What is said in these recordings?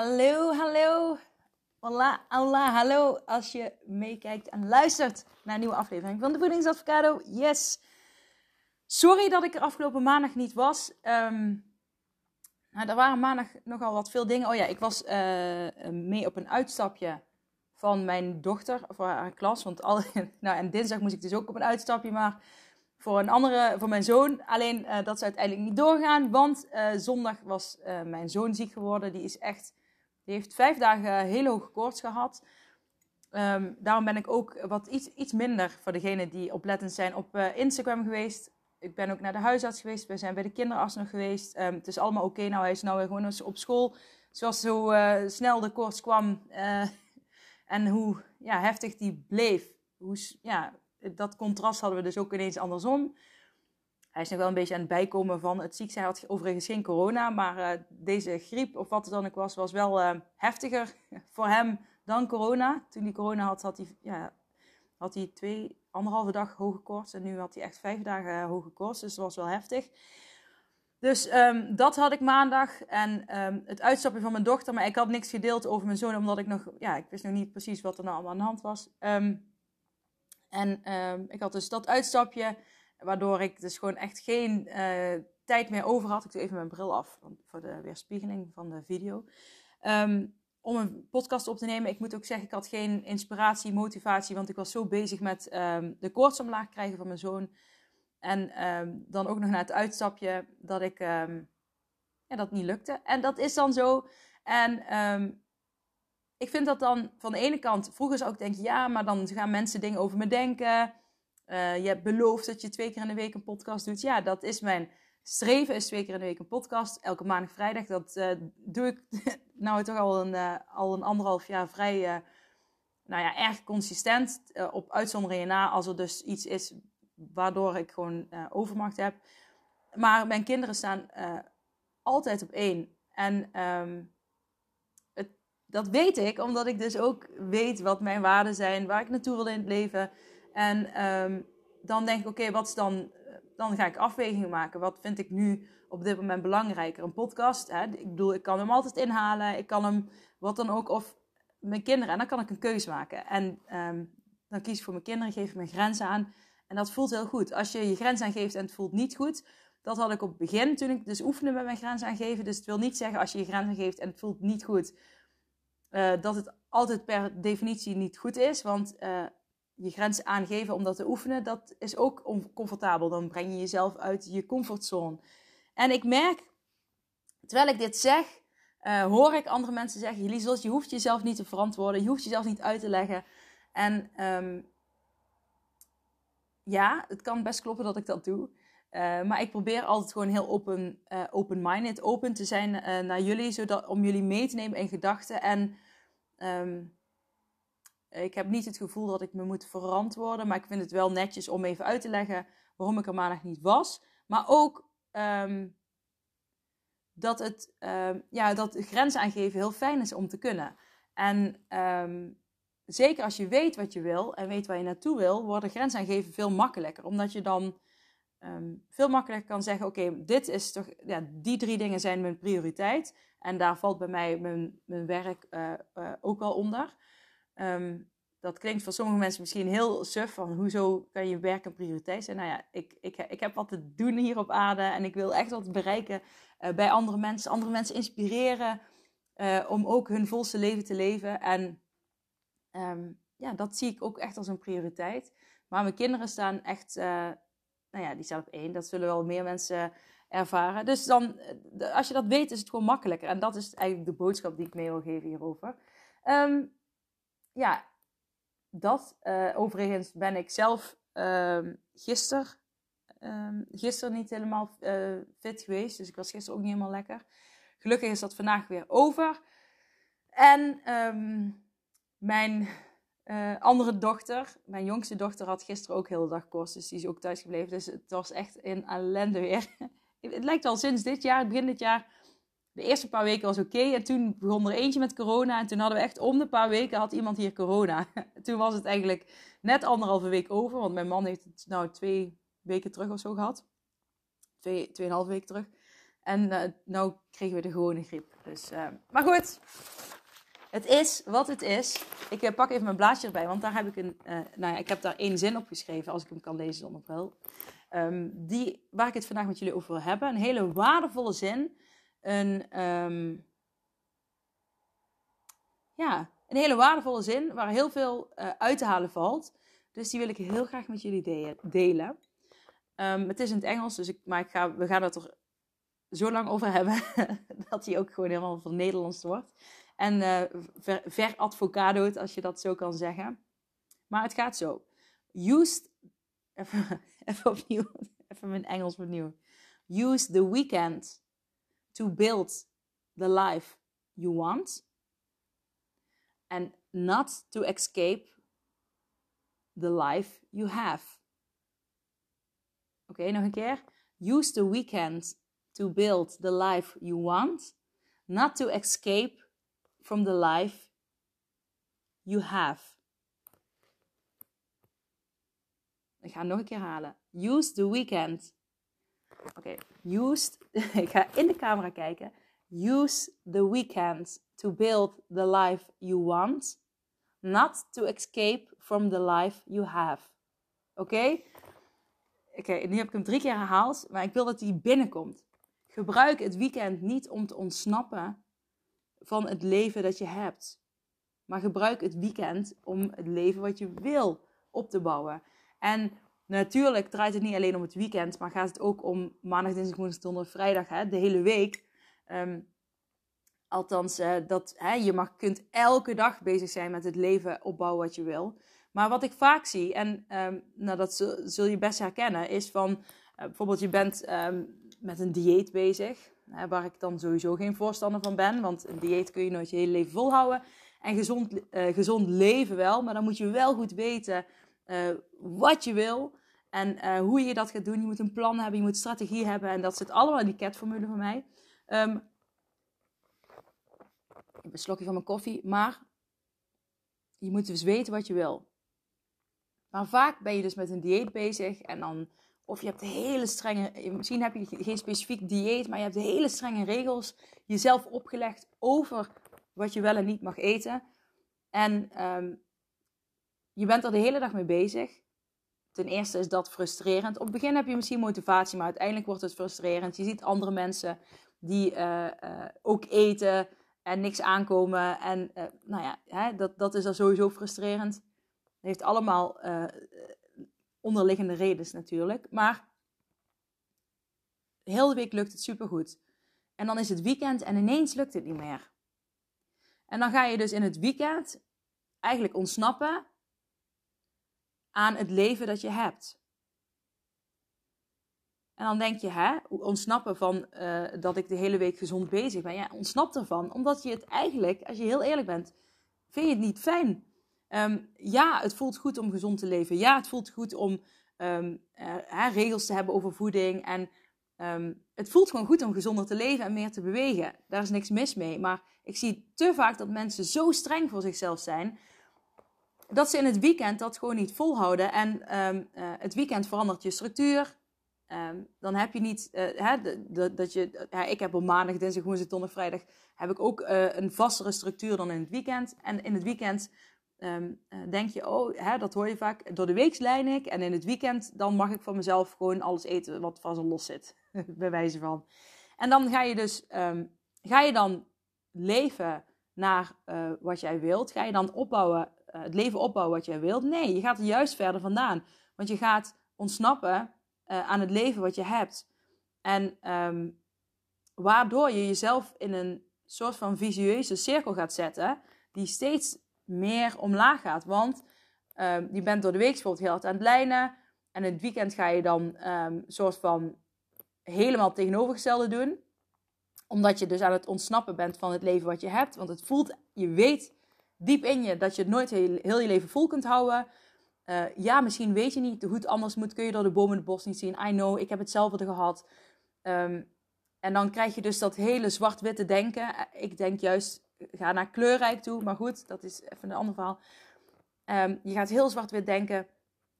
Hallo, hallo. Hola, hola, hallo. Als je meekijkt en luistert naar een nieuwe aflevering van de Voedingsadvocado. Yes. Sorry dat ik er afgelopen maandag niet was. Um, nou, er waren maandag nogal wat veel dingen. Oh ja, ik was uh, mee op een uitstapje van mijn dochter voor haar klas. Want al, nou, en dinsdag moest ik dus ook op een uitstapje, maar voor een andere, voor mijn zoon. Alleen uh, dat is uiteindelijk niet doorgaan, want uh, zondag was mijn zoon ziek geworden. Die is echt die heeft vijf dagen hele hoge koorts gehad. Um, daarom ben ik ook wat iets, iets minder voor degenen die oplettend zijn op uh, Instagram geweest. Ik ben ook naar de huisarts geweest. We zijn bij de kinderarts nog geweest. Um, het is allemaal oké. Nou, hij is nou weer gewoon op school. Zoals zo uh, snel de koorts kwam uh, en hoe ja, heftig die bleef. Hoe, ja, dat contrast hadden we dus ook ineens andersom. Hij is nog wel een beetje aan het bijkomen van het ziek zijn. Hij had overigens geen corona, maar uh, deze griep, of wat het dan ook was, was wel uh, heftiger voor hem dan corona. Toen hij corona had, had hij, ja, had hij twee, anderhalve dag hoge koorts. En nu had hij echt vijf dagen uh, hoge koorts, dus dat was wel heftig. Dus um, dat had ik maandag. En um, het uitstapje van mijn dochter. Maar ik had niks gedeeld over mijn zoon, omdat ik nog... Ja, ik wist nog niet precies wat er nou allemaal aan de hand was. Um, en ik had dus dat uitstapje... Waardoor ik dus gewoon echt geen uh, tijd meer over had. Ik doe even mijn bril af voor de weerspiegeling van de video. Um, om een podcast op te nemen. Ik moet ook zeggen, ik had geen inspiratie, motivatie. Want ik was zo bezig met um, de koorts omlaag krijgen van mijn zoon. En um, dan ook nog naar het uitstapje dat ik ja, dat niet lukte. En dat is dan zo. En ik vind dat dan van de ene kant, vroeger zou ik denken, ja, maar dan gaan mensen dingen over me denken. Uh, je hebt beloofd dat je twee keer in de week een podcast doet. Ja, dat is mijn streven, is twee keer in de week een podcast. Elke maandag, vrijdag. Dat uh, doe ik nou toch al een, uh, al een anderhalf jaar vrij, nou ja, erg consistent. op uitzonderingen na, als er dus iets is waardoor ik gewoon overmacht heb. Maar mijn kinderen staan altijd op één. En het, dat weet ik, omdat ik dus ook weet wat mijn waarden zijn, waar ik naartoe wil in het leven. En um, dan denk ik, oké, wat is dan... Dan ga ik afwegingen maken. Wat vind ik nu op dit moment belangrijker? Een podcast, hè? ik bedoel, ik kan hem altijd inhalen. Ik kan hem, wat dan ook, of mijn kinderen. En dan kan ik een keuze maken. En um, dan kies ik voor mijn kinderen, geef ik mijn grenzen aan. En dat voelt heel goed. Als je je grens aangeeft en het voelt niet goed... Dat had ik op het begin, toen ik dus oefende met mijn grens aangeven. Dus het wil niet zeggen als je je grens aangeeft en het voelt niet goed... Uh, dat het altijd per definitie niet goed is. Want uh, je grenzen aangeven om dat te oefenen, dat is ook oncomfortabel. Dan breng je jezelf uit je comfortzone. En ik merk, terwijl ik dit zeg, uh, hoor ik andere mensen zeggen: Liesels, je hoeft jezelf niet te verantwoorden, je hoeft jezelf niet uit te leggen. En um, ja, het kan best kloppen dat ik dat doe. Uh, maar ik probeer altijd gewoon heel open, uh, open-minded, open te zijn naar jullie, zodat, om jullie mee te nemen in gedachten. En um, ik heb niet het gevoel dat ik me moet verantwoorden, maar ik vind het wel netjes om even uit te leggen waarom ik er maandag niet was. Maar ook um, dat het um, ja, dat grenzen aangeven heel fijn is om te kunnen. En um, zeker als je weet wat je wil en weet waar je naartoe wil, worden grenzen aangeven veel makkelijker. Omdat je dan veel makkelijker kan zeggen: Oké, dit is toch, ja, die drie dingen zijn mijn prioriteit. En daar valt bij mij mijn, mijn werk uh, uh, ook wel onder. Dat klinkt voor sommige mensen misschien heel suf, van hoezo kan je werk een prioriteit zijn? Nou ja, ik, ik, ik heb wat te doen hier op aarde en ik wil echt wat bereiken uh, bij andere mensen. Andere mensen inspireren uh, om ook hun volste leven te leven. En um, ja, dat zie ik ook echt als een prioriteit. Maar mijn kinderen staan echt, uh, nou ja, die staan op één. Dat zullen wel meer mensen ervaren. Dus dan, als je dat weet, is het gewoon makkelijker. En dat is eigenlijk de boodschap die ik mee wil geven hierover. Um, ja, dat. Uh, overigens ben ik zelf uh, gisteren, Um, gisteren niet helemaal uh, fit geweest. Dus ik was gisteren ook niet helemaal lekker. Gelukkig is dat vandaag weer over. En um, mijn uh, andere dochter, mijn jongste dochter, had gisteren ook heel de dag kost. Dus die is ook thuis gebleven. Dus het was echt een ellende weer. het lijkt al sinds dit jaar, begin dit jaar. De eerste paar weken was oké. en toen begon er eentje met corona. En toen hadden we echt om de paar weken had iemand hier corona. toen was het eigenlijk net anderhalve week over. Want mijn man heeft het nou twee weken terug of zo gehad. Twee, tweeënhalve weken terug. En uh, nou kregen we de gewone griep. Dus, uh, maar goed, het is wat het is. Ik uh, pak even mijn blaadje erbij, want daar heb ik een. nou ja, ik heb daar één zin op geschreven, als ik hem kan lezen dan nog wel. Um, die, waar ik het vandaag met jullie over wil hebben. Een hele waardevolle zin. Een, um, ja, een hele waardevolle zin waar heel veel uit te halen valt. Dus die wil ik heel graag met jullie delen. Um, het is in het Engels, dus ik, maar ik ga, we gaan het er zo lang over hebben dat hij ook gewoon helemaal van Nederlands wordt. En uh, ver, veradvocadoed, als je dat zo kan zeggen. Maar het gaat zo. Used, even, even opnieuw, even mijn Engels opnieuw. Use the weekend to build the life you want. And not to escape the life you have. Oké, okay, nog een keer. Use the weekend to build the life you want, not to escape from the life you have. Ik ga nog een keer halen. Use the weekend. Oké, okay. ik ga in de camera kijken. Use the weekend to build the life you want, not to escape from the life you have. Oké? Oké, nu heb ik hem drie keer herhaald, maar ik wil dat hij binnenkomt. Gebruik het weekend niet om te ontsnappen van het leven dat je hebt. Maar gebruik het weekend om het leven wat je wil op te bouwen. En natuurlijk draait het niet alleen om het weekend, maar gaat het ook om maandag, dinsdag, woensdag, donderdag, vrijdag, hè, de hele week. Um, althans, uh, dat, hè, je mag, kunt elke dag bezig zijn met het leven opbouwen wat je wil. Maar wat ik vaak zie, en um, nou, dat zul, je best herkennen, is van uh, bijvoorbeeld je bent um, met een dieet bezig. Hè, waar ik dan sowieso geen voorstander van ben. Want een dieet kun je nooit je hele leven volhouden. En gezond, uh, gezond leven wel. Maar dan moet je wel goed weten wat je wil. En uh, hoe je dat gaat doen. Je moet een plan hebben. Je moet strategie hebben. En dat zit allemaal in die CAT-formule van mij. Um, ik heb een slokje van mijn koffie. Maar je moet dus weten wat je wil. Maar vaak ben je dus met een dieet bezig. En dan of je hebt hele strenge, misschien heb je geen specifiek dieet, maar je hebt hele strenge regels jezelf opgelegd over wat je wel en niet mag eten. En um, je bent er de hele dag mee bezig. Ten eerste is dat frustrerend. Op het begin heb je misschien motivatie, maar uiteindelijk wordt het frustrerend. Je ziet andere mensen die uh, uh, ook eten en niks aankomen. En uh, nou ja, hè, dat, dat is dan sowieso frustrerend. Het heeft allemaal onderliggende redenen natuurlijk. Maar heel de week lukt het supergoed. En dan is het weekend en ineens lukt het niet meer. En dan ga je dus in het weekend eigenlijk ontsnappen aan het leven dat je hebt. En dan denk je, hè, ontsnappen van uh, dat ik de hele week gezond bezig ben. Ja, ontsnapt ervan, omdat je het eigenlijk, als je heel eerlijk bent, vind je het niet fijn. Um, ja, het voelt goed om gezond te leven. Ja, het voelt goed om um, uh, regels te hebben over voeding. En um, het voelt gewoon goed om gezonder te leven en meer te bewegen. Daar is niks mis mee. Maar ik zie te vaak dat mensen zo streng voor zichzelf zijn. Dat ze in het weekend dat gewoon niet volhouden. En uh, het weekend verandert je structuur. Um, dan heb je niet, uh, hè, dat je, uh, ik heb op maandag, dinsdag, woensdag, donderdag, vrijdag, heb ik ook uh, een vastere structuur dan in het weekend. En in het weekend um, denk je, oh, hè, dat hoor je vaak, door de week lijn ik en in het weekend dan mag ik van mezelf gewoon alles eten wat van zo los zit, bij wijze van. En dan ga je dus, ga je dan leven naar wat jij wilt? Ga je dan opbouwen, het leven opbouwen wat jij wilt? Nee, je gaat er juist verder vandaan. Want je gaat ontsnappen uh, aan het leven wat je hebt. En um, waardoor je jezelf in een soort van visueuze cirkel gaat zetten, die steeds meer omlaag gaat. Want uh, je bent door de week bijvoorbeeld heel hard aan het lijnen. en in het weekend ga je dan um, soort van helemaal tegenovergestelde doen. Omdat je dus aan het ontsnappen bent van het leven wat je hebt. Want het voelt, je weet diep in je dat je het nooit heel, heel je leven vol kunt houden. Uh, ja, misschien weet je niet hoe het anders moet. Kun je door de bomen het bos niet zien. I know, ik heb hetzelfde gehad. Um, en dan krijg je dus dat hele zwart-witte denken. Ik denk juist, ga naar kleurrijk toe. Maar goed, dat is even een ander verhaal. Um, je gaat heel zwart-wit denken.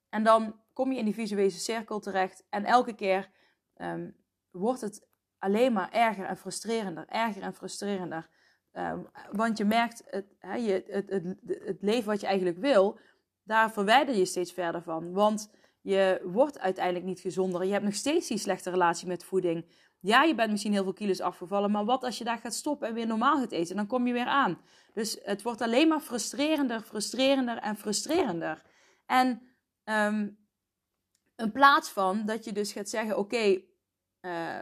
En dan kom je in die visuele cirkel terecht. En elke keer um, wordt het alleen maar erger en frustrerender. Erger en frustrerender. Um, want je merkt, het, he, je, het, het, het, leven wat je eigenlijk wil, daar verwijder je steeds verder van. Want je wordt uiteindelijk niet gezonder. Je hebt nog steeds die slechte relatie met voeding. Ja, je bent misschien heel veel kilo's afgevallen, maar wat als je daar gaat stoppen en weer normaal gaat eten? Dan kom je weer aan. Dus het wordt alleen maar frustrerender, frustrerender en frustrerender. En um, in plaats van dat je dus gaat zeggen: oké, uh,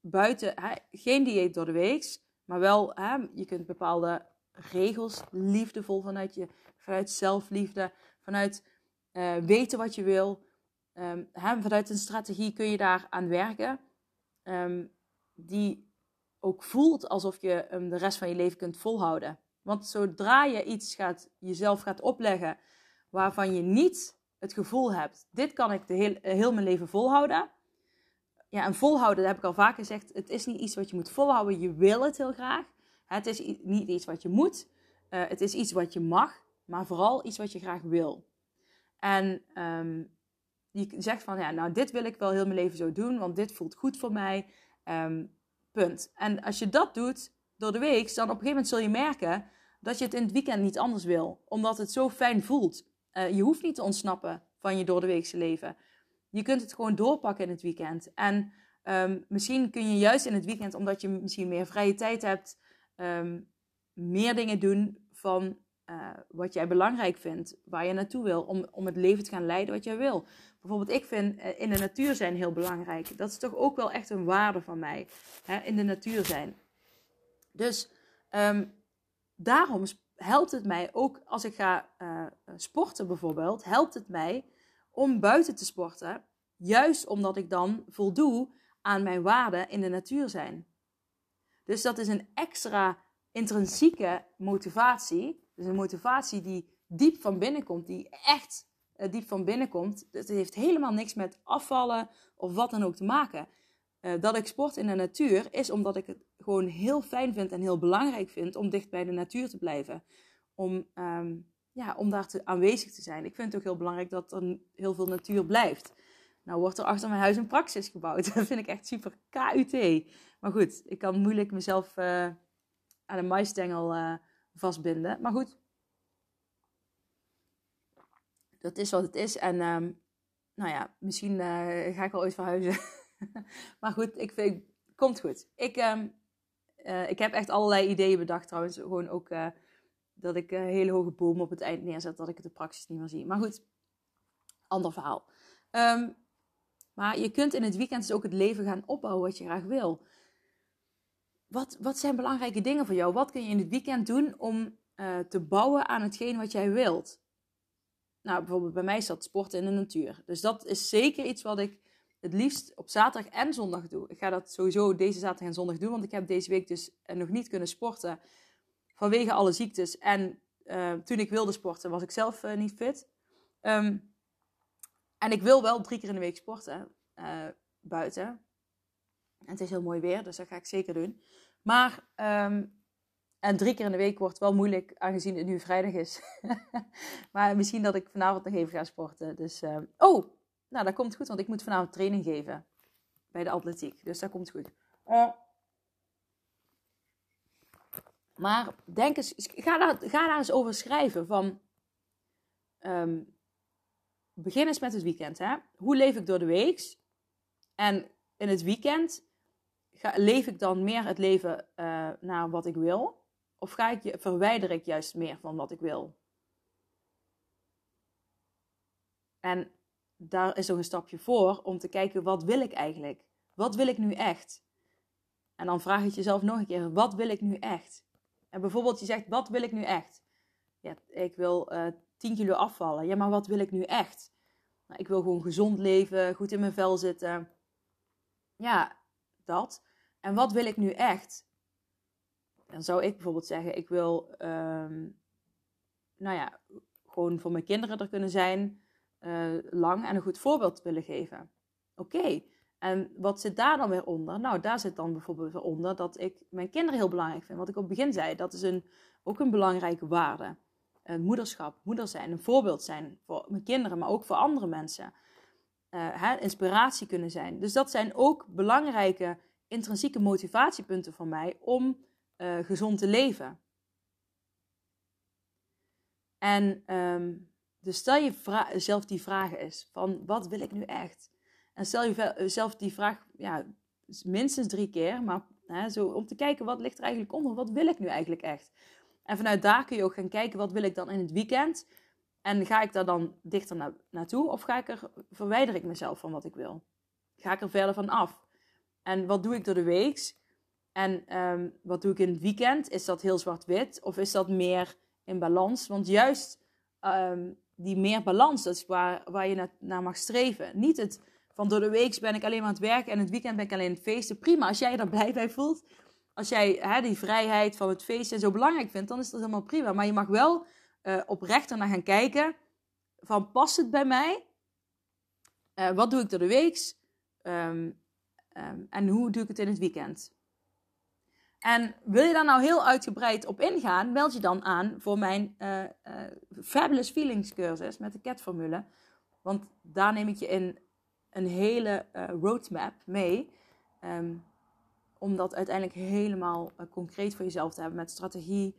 buiten hè, geen dieet door de week, maar wel hè, je kunt bepaalde regels liefdevol vanuit je, vanuit zelfliefde, vanuit uh, weten wat je wil, um, hè, vanuit een strategie kun je daar aan werken um, die ook voelt alsof je hem de rest van je leven kunt volhouden. Want zodra je iets gaat, jezelf gaat opleggen waarvan je niet het gevoel hebt, dit kan ik de heel, heel mijn leven volhouden. Ja, en volhouden, dat heb ik al vaak gezegd, het is niet iets wat je moet volhouden, je wil het heel graag. Het is niet iets wat je moet, uh, het is iets wat je mag, maar vooral iets wat je graag wil. En um, die zegt van, ja, nou, dit wil ik wel heel mijn leven zo doen, want dit voelt goed voor mij. Um, punt. En als je dat doet door de week, dan op een gegeven moment zul je merken dat je het in het weekend niet anders wil, omdat het zo fijn voelt. Uh, je hoeft niet te ontsnappen van je door de weekse leven. Je kunt het gewoon doorpakken in het weekend. En um, misschien kun je juist in het weekend, omdat je misschien meer vrije tijd hebt, um, meer dingen doen van uh, wat jij belangrijk vindt, waar je naartoe wil, om, om het leven te gaan leiden wat jij wil. Bijvoorbeeld, ik vind uh, in de natuur zijn heel belangrijk. Dat is toch ook wel echt een waarde van mij, hè, in de natuur zijn. Dus um, daarom helpt het mij ook als ik ga uh, sporten bijvoorbeeld, helpt het mij om buiten te sporten, juist omdat ik dan voldoe aan mijn waarden in de natuur zijn. Dus dat is een extra intrinsieke motivatie dus een motivatie die diep van binnen komt, die echt uh, diep van binnen komt. Het heeft helemaal niks met afvallen of wat dan ook te maken. Uh, dat ik sport in de natuur is omdat ik het gewoon heel fijn vind en heel belangrijk vind om dicht bij de natuur te blijven. Om, um, ja, om daar te, aanwezig te zijn. Ik vind het ook heel belangrijk dat er heel veel natuur blijft. Nou wordt er achter mijn huis een praxis gebouwd. Dat vind ik echt super KUT. Maar goed, ik kan moeilijk mezelf uh, aan een maisstengel vastbinden. Maar goed, dat is wat het is. En um, nou ja, misschien uh, ga ik wel ooit verhuizen. maar goed, ik vind, komt goed. Ik, uh, ik heb echt allerlei ideeën bedacht trouwens. Gewoon ook dat ik hele hoge bomen op het eind neerzet, dat ik het de praxis niet meer zie. Maar goed, ander verhaal. Um, maar je kunt in het weekend dus ook het leven gaan opbouwen wat je graag wil wat, wat zijn belangrijke dingen voor jou? Wat kun je in het weekend doen om uh, te bouwen aan hetgeen wat jij wilt? Nou, bijvoorbeeld bij mij is dat sporten in de natuur. Dus dat is zeker iets wat ik het liefst op zaterdag en zondag doe. Ik ga dat sowieso deze zaterdag en zondag doen, want ik heb deze week dus eh, nog niet kunnen sporten vanwege alle ziektes. En uh, toen ik wilde sporten, was ik zelf uh, niet fit. Um, en ik wil wel drie keer in de week sporten uh, buiten. En het is heel mooi weer, dus dat ga ik zeker doen. Maar, um, en drie keer in de week wordt wel moeilijk, aangezien het nu vrijdag is. maar misschien dat ik vanavond nog even ga sporten. Dus, uh, oh, nou dat komt goed, want ik moet vanavond training geven bij de atletiek. Dus dat komt goed. Maar denk eens, ga daar, ga daar eens over schrijven. Van, um, begin eens met het weekend. Hè? Hoe leef ik door de week? En in het weekend ga, leef ik dan meer het leven uh, naar wat ik wil? Of ga ik, verwijder ik juist meer van wat ik wil? En daar is nog een stapje voor om te kijken, wat wil ik eigenlijk? Wat wil ik nu echt? En dan vraag je jezelf nog een keer, wat wil ik nu echt? En bijvoorbeeld je zegt, wat wil ik nu echt? Ja, ik wil eh, 10 kilo afvallen. Ja, maar wat wil ik nu echt? Nou, ik wil gewoon gezond leven, goed in mijn vel zitten. Ja, dat. En wat wil ik nu echt? Dan zou ik bijvoorbeeld zeggen, ik wil, ehm, nou ja, gewoon voor mijn kinderen er kunnen zijn, uh, lang en een goed voorbeeld willen geven. Oké, en wat zit daar dan weer onder? Nou, daar zit dan bijvoorbeeld weer onder dat ik mijn kinderen heel belangrijk vind. Wat ik op het begin zei, dat is een, ook een belangrijke waarde. Een moederschap, moeder zijn, een voorbeeld zijn voor mijn kinderen, maar ook voor andere mensen. Uh, hè, inspiratie kunnen zijn. Dus dat zijn ook belangrijke intrinsieke motivatiepunten voor mij om uh, gezond te leven. En um, dus stel je zelf die vraag eens: van wat wil ik nu echt? En stel jezelf die vraag ja, minstens drie keer, maar hè, zo, om te kijken wat ligt er eigenlijk onder, wat wil ik nu eigenlijk echt? En vanuit daar kun je ook gaan kijken wat wil ik dan in het weekend. En ga ik daar dan dichter na naartoe of ga ik er, verwijder ik mezelf van wat ik wil? Ga ik er verder van af? En wat doe ik door de week? En um, wat doe ik in het weekend? Is dat heel zwart-wit of is dat meer in balans? Want juist um, die meer balans, dat is waar, waar je naar mag streven. Niet het van door de week ben ik alleen maar aan het werken en het weekend ben ik alleen aan het feesten. Prima, als jij je daar blij bij voelt. Als jij hè, die vrijheid van het feesten zo belangrijk vindt, dan is dat helemaal prima. Maar je mag wel uh, oprecht naar gaan kijken. Van past het bij mij? Uh, wat doe ik door de week? Um, um, en hoe doe ik het in het weekend? En wil je daar nou heel uitgebreid op ingaan, meld je dan aan voor mijn uh, Fabulous Feelings cursus met de CAT-formule. Want daar neem ik je in een hele uh, roadmap mee. Um, om dat uiteindelijk helemaal concreet voor jezelf te hebben. Met strategie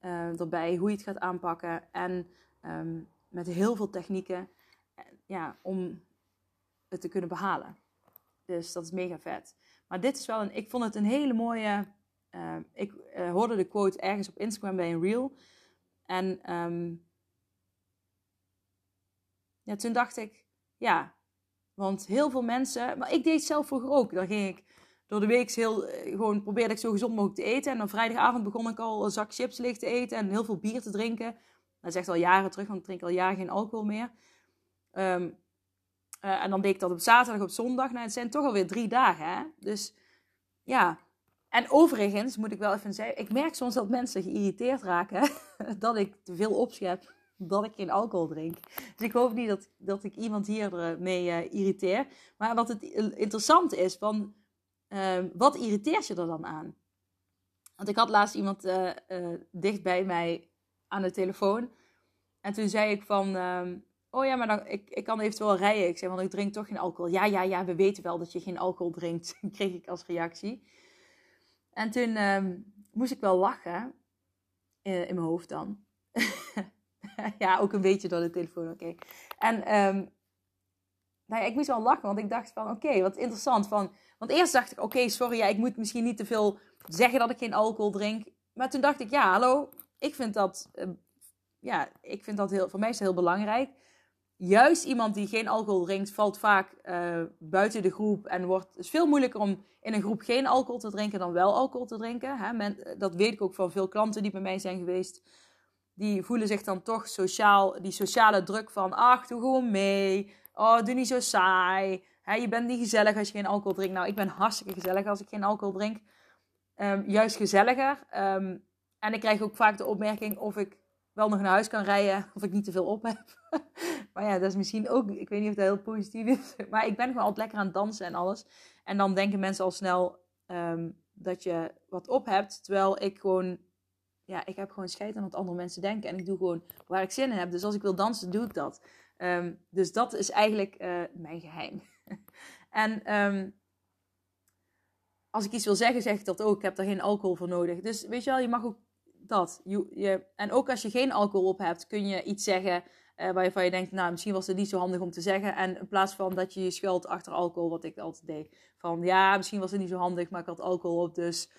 erbij, hoe je het gaat aanpakken. En um, met heel veel technieken ja, om het te kunnen behalen. Dus dat is mega vet. Maar dit is wel een, ik vond het een hele mooie uh, ik hoorde de quote ergens op Instagram bij een reel. En ja, toen dacht ik, ja, want heel veel mensen, maar ik deed zelf vroeger ook. Dan ging ik door de week heel, eh, gewoon probeerde ik zo gezond mogelijk te eten. En dan vrijdagavond begon ik al een zak chips leeg te eten en heel veel bier te drinken. Dat is echt al jaren terug, want ik drink al jaren geen alcohol meer. Um, uh, en dan deed ik dat op zaterdag, op zondag. Nou, het zijn toch alweer drie dagen, hè? Dus ja, en overigens moet ik wel even zeggen, ik merk soms dat mensen geïrriteerd raken dat ik te veel opschep, dat ik geen alcohol drink. Dus ik hoop niet dat, dat ik iemand hiermee uh, irriteer. Maar wat het interessant is, van, uh, wat irriteert je er dan aan? Want ik had laatst iemand uh, dicht bij mij aan de telefoon. En toen zei ik van, ehm, oh ja, maar dan, ik, ik kan eventueel rijden. Ik zei, want ik drink toch geen alcohol. Ja, ja, ja, we weten wel dat je geen alcohol drinkt, kreeg ik als reactie. En toen um, moest ik wel lachen. In mijn hoofd dan. ja, ook een beetje door de telefoon, oké. En um, nou ja, ik moest wel lachen, want ik dacht van, oké, wat interessant. Van, want eerst dacht ik, oké, sorry, ja, ik moet misschien niet te veel zeggen dat ik geen alcohol drink. Maar toen dacht ik, ja, hallo, ik vind dat, uh, ja, ik vind dat heel, voor mij is heel belangrijk juist iemand die geen alcohol drinkt, valt vaak uh, buiten de groep. En wordt, het is veel moeilijker om in een groep geen alcohol te drinken dan wel alcohol te drinken. Hè? Dat weet ik ook van veel klanten die bij mij zijn geweest. Die voelen zich dan toch sociaal, die sociale druk van, ach, doe gewoon mee. Oh, doe niet zo saai. Hè, je bent niet gezellig als je geen alcohol drinkt. Nou, ik ben hartstikke gezellig als ik geen alcohol drink. Um, juist gezelliger. Um, en ik krijg ook vaak de opmerking of ik wel nog naar huis kan rijden of ik niet te veel op heb. maar ja, dat is misschien ook, ik weet niet of dat heel positief is. Maar ik ben gewoon altijd lekker aan het dansen en alles. En dan denken mensen al snel um, dat je wat op hebt. Terwijl ik gewoon, ja, ik heb gewoon scheid aan wat andere mensen denken. En ik doe gewoon waar ik zin in heb. Dus als ik wil dansen, doe ik dat. Um, dus dat is eigenlijk uh, mijn geheim. en um, als ik iets wil zeggen, zeg ik dat ook. Ik heb daar geen alcohol voor nodig. Dus weet je wel, je mag ook dat. Je, en ook als je geen alcohol op hebt, kun je iets zeggen uh, waarvan je denkt, nou, misschien was het niet zo handig om te zeggen. En in plaats van dat je je schuilt achter alcohol, wat ik altijd deed. Van, ja, misschien was het niet zo handig, maar ik had alcohol op, dus...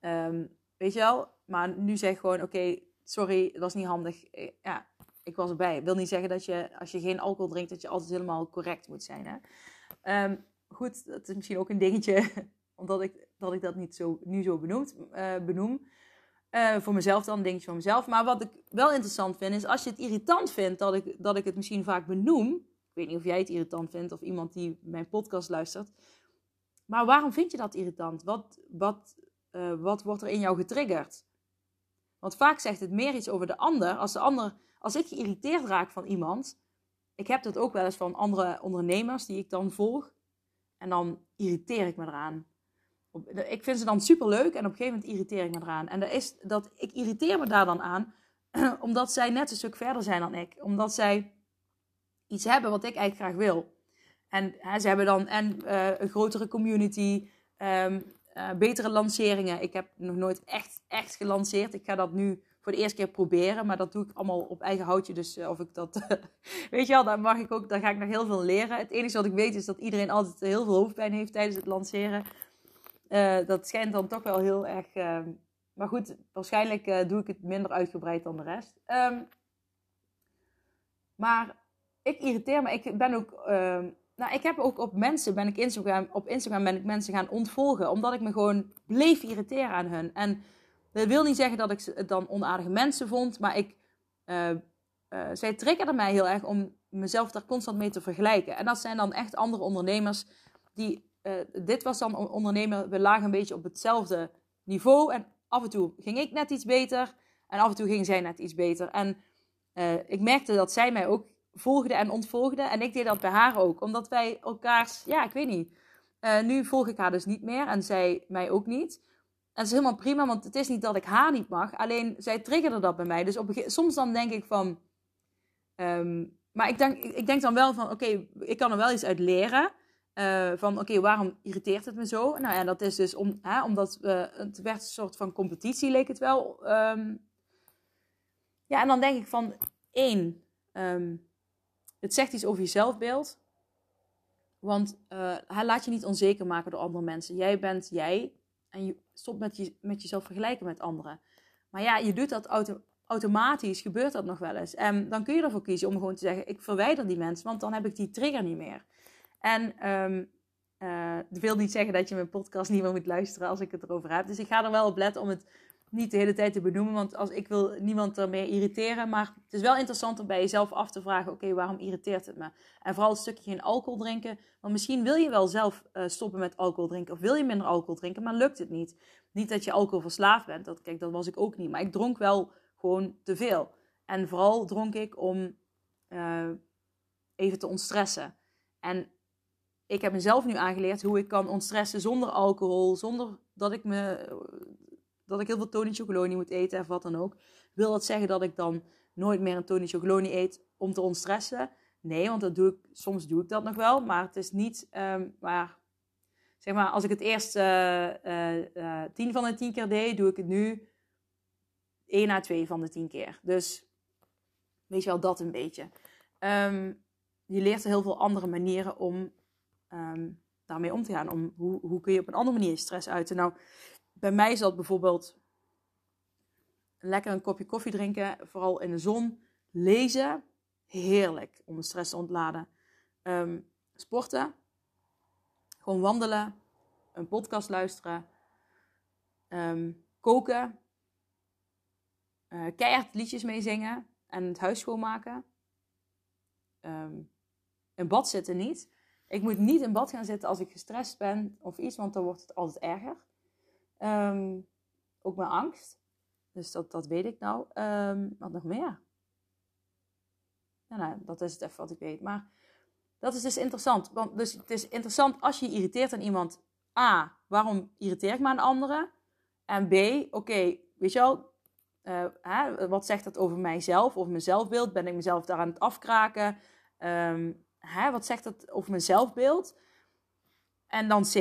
Um, weet je wel? Maar nu zeg gewoon, oké, sorry, dat was niet handig. Eh, ja, ik was erbij. Ik wil niet zeggen dat je, als je geen alcohol drinkt, dat je altijd helemaal correct moet zijn, hè? Um, goed, dat is misschien ook een dingetje, omdat ik dat, ik dat niet zo, nu zo benoemd, uh, benoem. Uh, voor mezelf dan, dingetje voor mezelf. Maar wat ik wel interessant vind, is als je het irritant vindt dat ik, dat ik het misschien vaak benoem, Ik weet niet of jij het irritant vindt of iemand die mijn podcast luistert. Maar waarom vind je dat irritant? Wat, wat, wat wordt er in jou getriggerd? Want vaak zegt het meer iets over de ander. Als, de ander, als ik geïrriteerd raak van iemand. Ik heb dat ook wel eens van andere ondernemers die ik dan volg. En dan irriteer ik me eraan. Ik vind ze dan super leuk en op een gegeven moment irriteer ik me eraan. En dat is dat ik irriteer me daar dan aan, omdat zij net een stuk verder zijn dan ik. Omdat zij iets hebben wat ik eigenlijk graag wil. En hè, ze hebben dan en uh, een grotere community, um, uh, betere lanceringen. Ik heb nog nooit echt, echt gelanceerd. Ik ga dat nu voor de eerste keer proberen, maar dat doe ik allemaal op eigen houtje. Dus uh, of ik dat, weet je wel, daar mag ik ook, daar ga ik nog heel veel leren. Het enige wat ik weet is dat iedereen altijd heel veel hoofdpijn heeft tijdens het lanceren. dat schijnt dan toch wel heel erg. Ehm, maar goed, waarschijnlijk doe ik het minder uitgebreid dan de rest. Um, maar ik irriteer me. Ik ben ook ehm, nou, ik heb ook op mensen, ben ik Instagram, op Instagram ben ik mensen gaan ontvolgen. Omdat ik me gewoon bleef irriteren aan hun. En dat wil niet zeggen dat ik het dan onaardige mensen vond. Maar ik, uh, uh, zij triggerden mij heel erg om mezelf daar constant mee te vergelijken. En dat zijn dan echt andere ondernemers. Die, uh, dit was dan ondernemer, we lagen een beetje op hetzelfde niveau. En af en toe ging ik net iets beter. En af en toe ging zij net iets beter. En ik merkte dat zij mij ook volgde en ontvolgde. En ik deed dat bij haar ook. Omdat wij elkaars, ja, ik weet niet. Uh, nu volg ik haar dus niet meer en zij mij ook niet. En dat is helemaal prima, want het is niet dat ik haar niet mag. Alleen zij triggerde dat bij mij. Dus op soms dan denk ik van. Um, maar ik denk, ik denk dan wel van: oké, ik kan er wel iets uit leren. Uh, van oké, waarom irriteert het me zo? Nou ja, dat is dus om, hè, omdat uh, het werd een soort van competitie, leek het wel. Um, ja, en dan denk ik van: één, um, het zegt iets over je zelfbeeld. Want uh, hij laat je niet onzeker maken door andere mensen. Jij bent jij en je stopt met, je, met jezelf vergelijken met anderen. Maar ja, je doet dat auto, automatisch, gebeurt dat nog wel eens. En dan kun je ervoor kiezen om gewoon te zeggen: ik verwijder die mensen, want dan heb ik die trigger niet meer. En um, dat wil niet zeggen dat je mijn podcast niet meer moet luisteren als ik het erover heb. Dus ik ga er wel op letten om het niet de hele tijd te benoemen, want als ik wil niemand ermee irriteren. Maar het is wel interessant om bij jezelf af te vragen: oké, waarom irriteert het me? En vooral een stukje geen alcohol drinken. Want misschien wil je wel zelf uh, stoppen met alcohol drinken, of wil je minder alcohol drinken, maar lukt het niet. Niet dat je alcohol verslaafd bent, dat, kijk, dat was ik ook niet. Maar ik dronk wel gewoon te veel. En vooral dronk ik om uh, even te ontstressen. En ik heb mezelf nu aangeleerd hoe ik kan ontstressen zonder alcohol, zonder dat ik me dat ik heel veel Tony Chocoloni moet eten of wat dan ook. Wil dat zeggen dat ik dan nooit meer een Tony Chocoloni eet om te ontstressen? Nee, want dat doe ik, soms doe ik dat nog wel, maar het is niet, um, maar zeg maar, als ik het eerst uh, uh, tien van de tien keer deed, doe ik het nu één à twee van de tien keer. Dus weet je wel, dat een beetje. Um, je leert er heel veel andere manieren om um, daarmee om te gaan. Om, hoe, hoe kun je op een andere manier stress uiten? Nou, bij mij is bijvoorbeeld lekker een kopje koffie drinken, vooral in de zon. Lezen, heerlijk om de stress te ontladen. Um, sporten, gewoon wandelen, een podcast luisteren, um, koken, uh, keihard liedjes meezingen en het huis schoonmaken. Um, in bad zitten niet. Ik moet niet in bad gaan zitten als ik gestrest ben of iets, want dan wordt het altijd erger. Um, ook mijn angst. Dus dat, dat weet ik nou. Um, wat nog meer? Nou, dat is het even wat ik weet. Maar dat is dus interessant. Want dus het is interessant als je irriteert aan iemand. A, waarom irriteer ik me aan anderen? En B, oké, weet je wel, uh, hè, wat zegt dat over mijzelf, over mijn zelfbeeld? Ben ik mezelf daar aan het afkraken? Um, hè, wat zegt dat over mijn zelfbeeld? En dan C,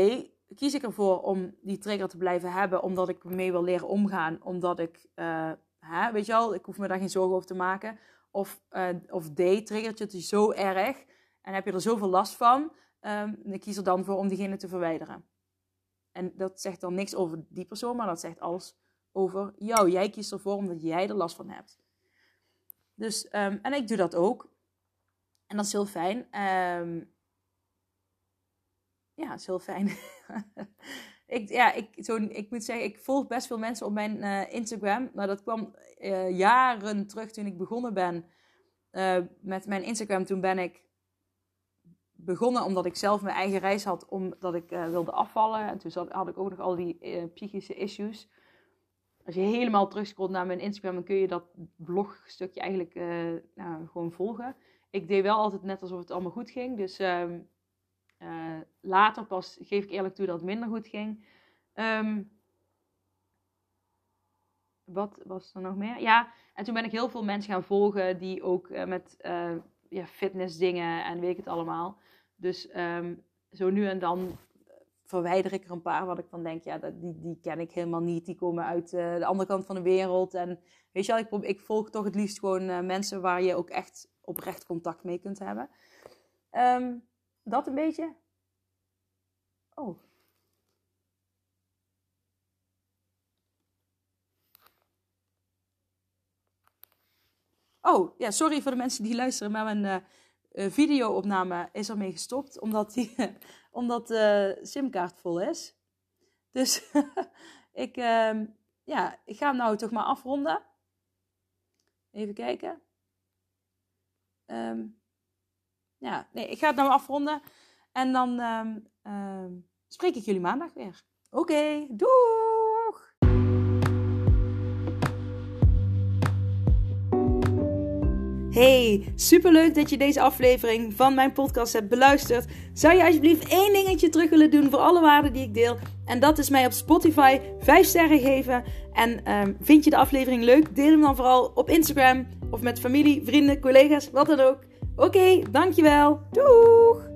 kies ik ervoor om die trigger te blijven hebben, omdat ik mee wil leren omgaan, omdat ik, uh, hè, weet je wel, ik hoef me daar geen zorgen over te maken. Of, uh, of D, triggert je het zo erg en heb je er zoveel last van, um, ik kies er dan voor om diegene te verwijderen. En dat zegt dan niks over die persoon, maar dat zegt alles over jou. Jij kiest ervoor omdat jij er last van hebt. Dus, um, en ik doe dat ook. En dat is heel fijn. Um, ja, het is heel fijn. ik, ja, ik, zo, ik moet zeggen, ik volg best veel mensen op mijn uh, Instagram. Nou, dat kwam uh, jaren terug toen ik begonnen ben uh, met mijn Instagram. Toen ben ik begonnen omdat ik zelf mijn eigen reis had, omdat ik wilde afvallen. En toen zat, had ik ook nog al die psychische issues. Als je helemaal terugscrollt naar mijn Instagram, dan kun je dat blogstukje eigenlijk nou, gewoon volgen. Ik deed wel altijd net alsof het allemaal goed ging. Dus um, later pas geef ik eerlijk toe dat het minder goed ging. Um, wat was er nog meer? Ja, en toen ben ik heel veel mensen gaan volgen die ook uh, met uh, ja, fitness dingen en weet ik het allemaal. Dus um, zo nu en dan verwijder ik er een paar wat ik dan denk, ja, dat, die, die ken ik helemaal niet. Die komen uit de andere kant van de wereld. En weet je wel, ik, ik volg toch het liefst gewoon mensen waar je ook echt oprecht contact mee kunt hebben. Um, dat een beetje. Oh, Oh, ja, sorry voor de mensen die luisteren, maar mijn uh, video-opname is ermee gestopt, omdat, die, omdat de simkaart vol is. Dus ik, uh, ja, ik ga hem nou toch maar afronden. Even kijken. Um, ja, nee, ik ga het nou afronden. En dan um, spreek ik jullie maandag weer. Oké, doei! Hey, superleuk dat je deze aflevering van mijn podcast hebt beluisterd. Zou je alsjeblieft één dingetje terug willen doen voor alle waarden die ik deel? En dat is mij op Spotify 5 sterren geven. En um, vind je de aflevering leuk? Deel hem dan vooral op Instagram of met familie, vrienden, collega's, wat dan ook. Oké, dankjewel. Doeg!